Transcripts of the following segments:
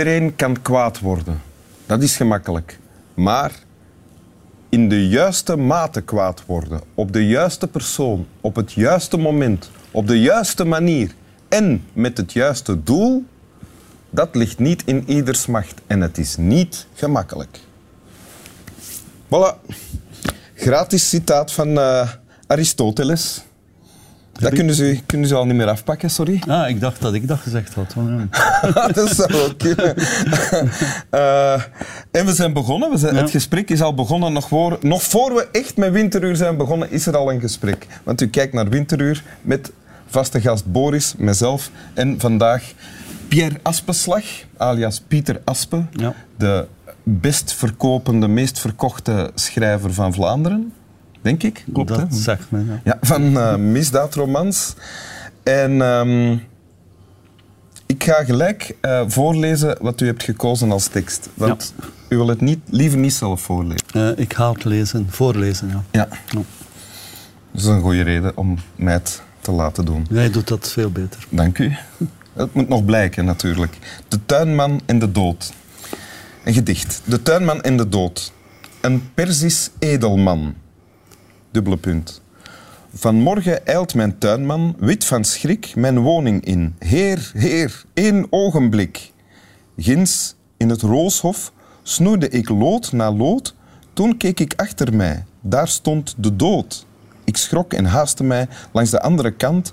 Iedereen kan kwaad worden. Dat is gemakkelijk. Maar in de juiste mate kwaad worden, op de juiste persoon, op het juiste moment, op de juiste manier en met het juiste doel, dat ligt niet in ieders macht en het is niet gemakkelijk. Voilà. Gratis citaat van uh, Aristoteles. Dat kunnen ze, kunnen ze al niet meer afpakken, sorry. Ah, ik dacht dat ik dat gezegd had. dat zou wel kunnen. uh, en we zijn begonnen. We zijn, Het gesprek is al begonnen. Nog voor, nog voor we echt met Winteruur zijn begonnen, is er al een gesprek. Want u kijkt naar Winteruur met vaste gast Boris, mezelf en vandaag Pierre Aspeslag, alias Pieter Aspe. Ja. De best verkopende, meest verkochte schrijver van Vlaanderen denk ik. Klopt, dat hè? zegt men, ja. ja van uh, misdaadromans. En um, ik ga gelijk uh, voorlezen wat u hebt gekozen als tekst. Want ja. u wil het niet, liever niet zelf voorlezen. Uh, ik ga het lezen, voorlezen, ja. ja. ja. Dat is een goede reden om mij het te laten doen. Jij doet dat veel beter. Dank u. Het moet nog blijken, natuurlijk. De tuinman en de dood. Een gedicht. De tuinman en de dood. Een Persisch edelman dubbele punt. Vanmorgen eilt mijn tuinman, wit van schrik, mijn woning in. Heer, heer, één ogenblik. Gins in het rooshof snoeide ik lood na lood. Toen keek ik achter mij. Daar stond de dood. Ik schrok en haastte mij langs de andere kant.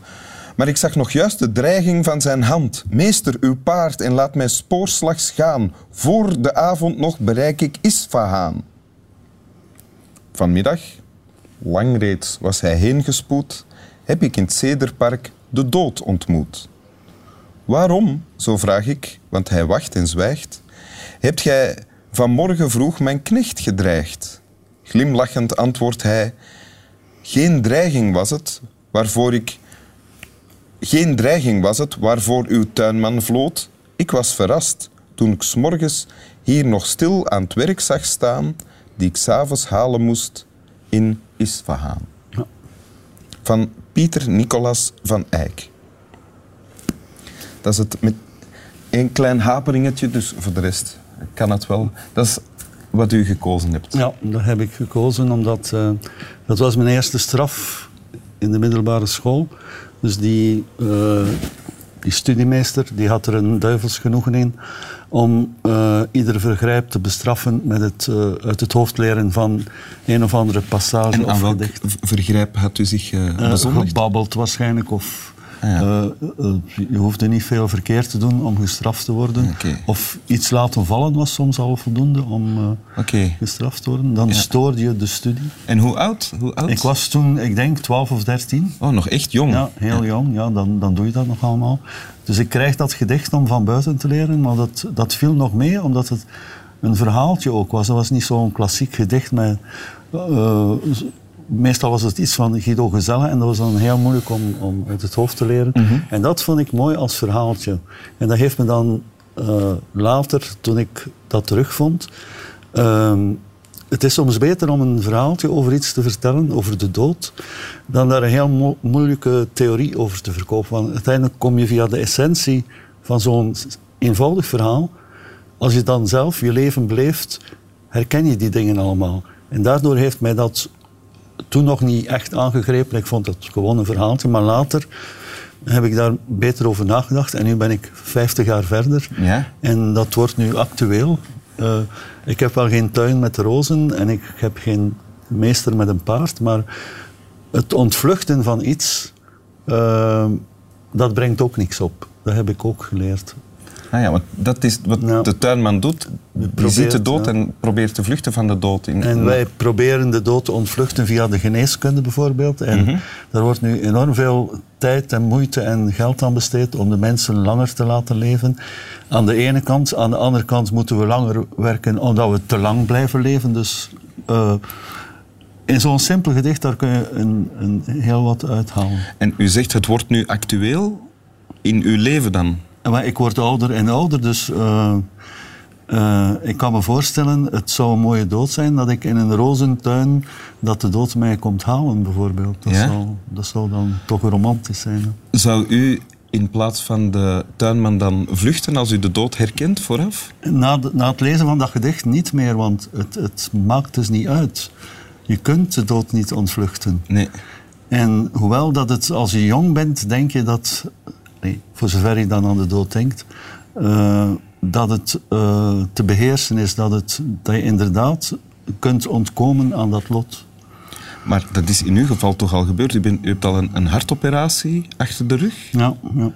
Maar ik zag nog juist de dreiging van zijn hand. Meester, uw paard en laat mij spoorslags gaan. Voor de avond nog bereik ik Isfahaan. Vanmiddag lang reeds was hij heengespoed, heb ik in het Cederpark de dood ontmoet. Waarom, zo vraag ik, want hij wacht en zwijgt, hebt gij vanmorgen vroeg mijn knecht gedreigd? Glimlachend antwoordt hij, geen dreiging was het waarvoor ik... Geen dreiging was het waarvoor uw tuinman vloot. Ik was verrast toen ik s morgens hier nog stil aan het werk zag staan, die ik s'avonds halen moest in Isfahan. Ja. Van Pieter Nicolas van Eyck. Dat is het met één klein haperingetje, dus voor de rest kan het wel. Dat is wat u gekozen hebt. Ja, dat heb ik gekozen omdat uh, dat was mijn eerste straf in de middelbare school. Dus die, uh, die studiemeester die had er een duivels genoegen in om uh, ieder vergrijp te bestraffen met het uh, uit het hoofd leren van een of andere passage en of welk vergrijp had u zich uh, bezondigd? gebabbeld waarschijnlijk of ja. uh, je hoefde niet veel verkeerd te doen om gestraft te worden. Okay. Of iets laten vallen was soms al voldoende om uh, okay. gestraft te worden. Dan ja. stoorde je de studie. En hoe oud? hoe oud? Ik was toen, ik denk, 12 of 13. Oh, nog echt jong? Ja, heel jong. Ja, dan, dan doe je dat nog allemaal. Dus ik krijg dat gedicht om van buiten te leren, maar dat, dat viel nog mee, omdat het een verhaaltje ook was. Dat was niet zo'n klassiek gedicht met uh, meestal was het iets van Guido Gezelle en dat was dan heel moeilijk om, om uit het hoofd te leren. Mhm. En dat vond ik mooi als verhaaltje. En dat heeft me dan uh, later, toen ik dat terugvond... Uh, het is soms beter om een verhaaltje over iets te vertellen, over de dood, dan daar een heel mo moeilijke theorie over te verkopen. Want uiteindelijk kom je via de essentie van zo'n eenvoudig verhaal. Als je dan zelf je leven beleeft, herken je die dingen allemaal. En daardoor heeft mij dat toen nog niet echt aangegrepen. Ik vond het gewoon een verhaaltje. Maar later heb ik daar beter over nagedacht. En nu ben ik 50 jaar verder. Ja? En dat wordt nu actueel. Uh, ik heb wel geen tuin met rozen en ik heb geen meester met een paard. Maar het ontvluchten van iets, uh, dat brengt ook niks op. Dat heb ik ook geleerd. Ah ja, want dat is wat de tuinman doet. Je ziet de dood en probeert te vluchten van de dood. In, en wij proberen de dood te ontvluchten via de geneeskunde bijvoorbeeld. En mm daar wordt nu enorm veel tijd en moeite en geld aan besteed om de mensen langer te laten leven. Aan de ene kant. Aan de andere kant moeten we langer werken omdat we te lang blijven leven. Dus uh, in zo'n simpel gedicht daar kun je een, een heel wat uithalen. En u zegt het wordt nu actueel in uw leven dan? Maar ik word ouder en ouder, dus uh, uh, ik kan me voorstellen, het zou een mooie dood zijn dat ik in een rozentuin, dat de dood mij komt halen bijvoorbeeld. Dat, ja? zou, dat zou dan toch romantisch zijn. Zou u in plaats van de tuinman dan vluchten als u de dood herkent vooraf? Na, de- na het lezen van dat gedicht niet meer, want het, het maakt dus niet uit. Je kunt de dood niet ontvluchten. Nee. En hoewel dat het, als je jong bent, denk je dat, nee, voor zover je dan aan de dood denkt, eh, dat het eh, te beheersen is, dat, het, dat je inderdaad kunt ontkomen aan dat lot. Maar dat is in uw geval toch al gebeurd. U, bent, u hebt al een, een hartoperatie achter de rug. Ja, ja.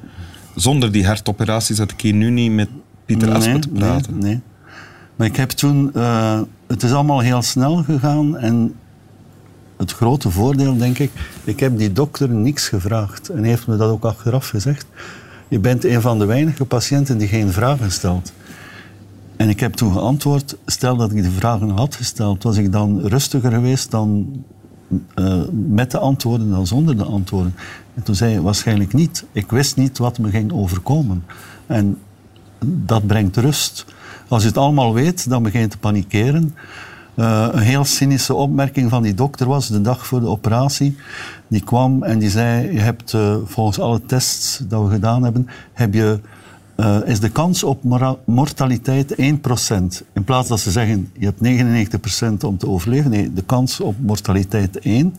Zonder die hartoperatie zat ik hier nu niet met Pieter Aspe te praten. Nee, nee. Maar ik heb toen... eh, het is allemaal heel snel gegaan en het grote voordeel, denk ik... Ik heb die dokter niks gevraagd. En hij heeft me dat ook achteraf gezegd. Je bent een van de weinige patiënten die geen vragen stelt. En ik heb toen geantwoord, stel dat ik de vragen had gesteld, was ik dan rustiger geweest dan eh, met de antwoorden dan zonder de antwoorden. En toen zei hij, waarschijnlijk niet. Ik wist niet wat me ging overkomen. En dat brengt rust. Als je het allemaal weet, dan begin je te panikeren. Eh, een heel cynische opmerking van die dokter was de dag voor de operatie. Die kwam en die zei: Je hebt eh, volgens alle tests dat we gedaan hebben, heb je, eh, is de kans op mortaliteit 1%. In plaats dat ze zeggen: Je hebt 99% om te overleven. Nee, de kans op mortaliteit 1.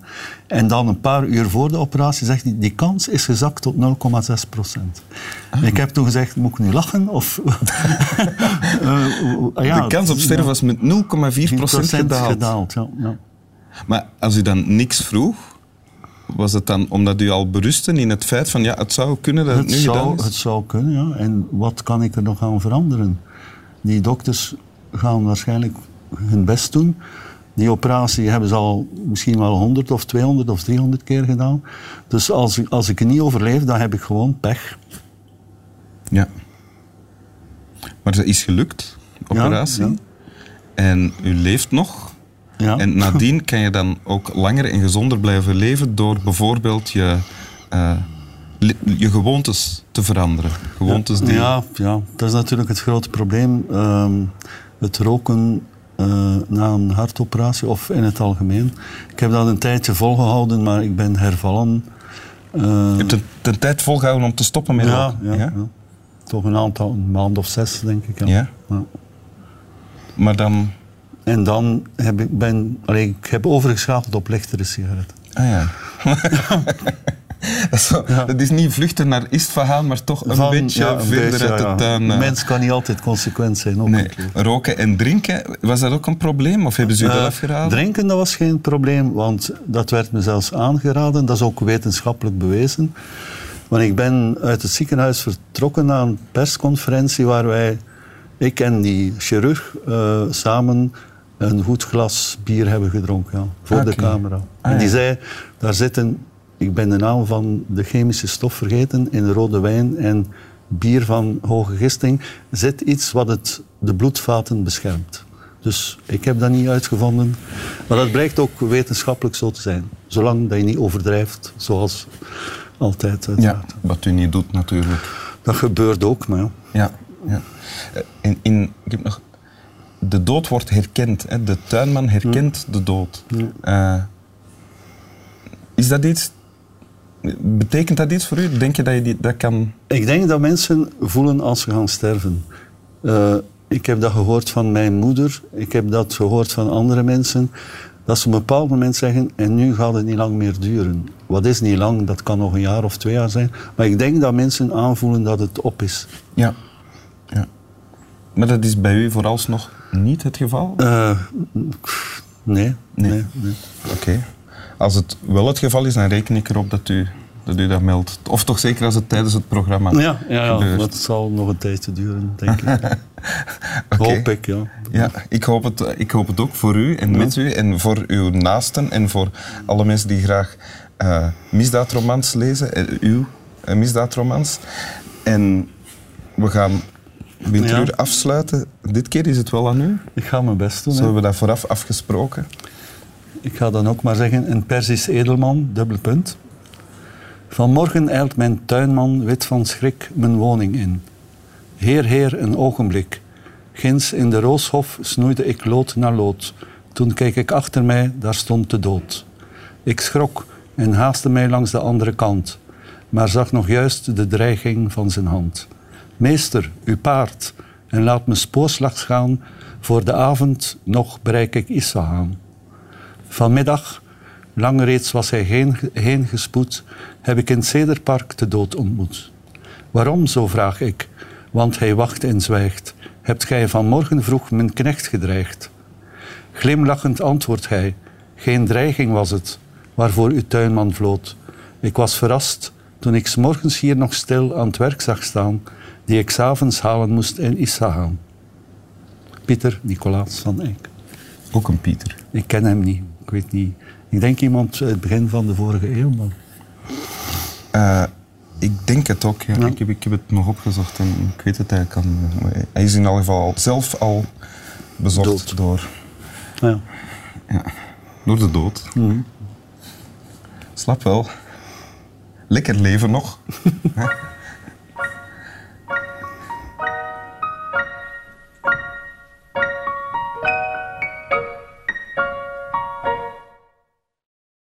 En dan een paar uur voor de operatie zegt hij: Die kans is gezakt tot 0,6%. En Ik heb toen gezegd: Moet ik nu lachen? Of, Eh, ja, de kans op sterven was met 0,4% 10% gedaald. gedaald. ja, ja. Maar als u dan niks vroeg, was het dan omdat u al berustte in het feit van ja, het zou kunnen dat het, Het nu gedaan zou, is? het zou kunnen, ja. En wat kan ik er nog aan veranderen? Die dokters gaan waarschijnlijk hun best doen. Die operatie hebben ze al misschien wel 100 of 200 of 300 keer gedaan. Dus als, ik- als ik het niet overleef, dan heb ik gewoon pech. Ja. Maar dat is gelukt, Ja, operatie. ja. En u leeft nog. Ja. En nadien kan je dan ook langer en gezonder blijven leven door bijvoorbeeld je, eh, je gewoontes te veranderen. Gewoontes die... Ja, ja, dat is natuurlijk het grote probleem. Ehm, het roken eh, na een hartoperatie of in het algemeen. Ik heb dat een tijdje volgehouden, maar ik ben hervallen. Eh, Je hebt een, een tijd volgehouden om te stoppen met ja, roken. ja, ja. Toch een aantal, een maand of zes, denk ik. Ja. Maar dan... En dan heb ik, ben, allee, ik heb overgeschakeld op lichtere sigaretten. Ah ja. dat, is dat is niet vluchten naar Isfahan, maar toch een Van- beetje ja, verder beetje, uit de tuin. Een eh. mens kan niet altijd consequent zijn. Ook Nee, roken en drinken, was dat ook een probleem? Of hebben ze u dat Eh, afgeraden? Drinken dat was geen probleem, want dat werd me zelfs aangeraden. Dat is ook wetenschappelijk bewezen. Want ik ben uit het ziekenhuis vertrokken naar een persconferentie waar wij, ik en die chirurg, eh, samen een goed glas bier hebben gedronken. Ja, voor de camera. Ah, en die ja. zei, daar zitten, ik ben de naam van de chemische stof vergeten, in de rode wijn en bier van hoge gisting, zit iets wat het, de bloedvaten beschermt. Dus ik heb dat niet uitgevonden. Maar dat blijkt ook wetenschappelijk zo te zijn. Zolang dat je niet overdrijft, zoals altijd. Ja, uiteraard. wat u niet doet natuurlijk. Dat gebeurt ook, maar ja. Ja, ja. Eh, In, in, ik heb nog, de dood wordt herkend. Hè. De tuinman herkent de dood. Eh, is dat iets... Betekent dat iets voor u? Denk je dat je die, dat kan... Ik denk dat mensen voelen als ze gaan sterven. Eh, ik heb dat gehoord van mijn moeder. Ik heb dat gehoord van andere mensen. Dat ze op een bepaald moment zeggen, en nu gaat het niet lang meer duren. Wat is niet lang? Dat kan nog een jaar of twee jaar zijn. Maar ik denk dat mensen aanvoelen dat het op is. Ja. ja. Maar dat is bij u vooralsnog niet het geval? Eh, nee, Nee. nee. nee. Oké. Als het wel het geval is, dan reken ik erop dat u dat, u dat meldt. Of toch zeker als het tijdens het programma Ja, ja, ja dat zal nog een tijdje duren, denk ik. Hoop ik, ja. Ja, ik hoop, het, ik hoop het ook voor u en met u en voor uw naasten en voor alle mensen die graag eh, misdaadromans lezen, eh, uw misdaadromans. En we gaan Winteruur Ja. afsluiten. Dit keer is het wel aan u. Ik ga mijn best doen. Zo hebben we dat vooraf afgesproken. Ik ga dan ook maar zeggen, een Persisch edelman, dubbel punt. Vanmorgen eilt mijn tuinman wit van schrik mijn woning in. Heer, heer, een ogenblik. Ginds in de rooshof snoeide ik lood na lood. Toen keek ik achter mij, daar stond de dood. Ik schrok en haastte mij langs de andere kant. maar zag nog juist de dreiging van zijn hand. Meester, uw paard, en laat me spoorslags gaan, voor de avond nog bereik ik Isfahan. Vanmiddag, lang reeds was hij heen, heen gespoed, heb ik in Cederpark de dood ontmoet. Waarom, zo vraag ik, want hij wacht en zwijgt. Hebt gij vanmorgen vroeg mijn knecht gedreigd? Glimlachend antwoordt hij, geen dreiging was het, waarvoor uw tuinman vloot. Ik was verrast toen ik s morgens hier nog stil aan het werk zag staan, die ik s'avonds halen moest in Issahan. Pieter Nicolaas van Eyck. Ook een Pieter. Ik ken hem niet, ik weet niet. Ik denk iemand uit het begin van de vorige eeuw, maar... Uh, ik denk het ook. Ja. Ik, heb, ik heb het nog opgezocht en ik weet het eigenlijk al. Hij is in elk geval zelf al bezorgd dood. door... Ja. ja. Door de dood. Mm -hmm. Slap wel. Lekker leven nog.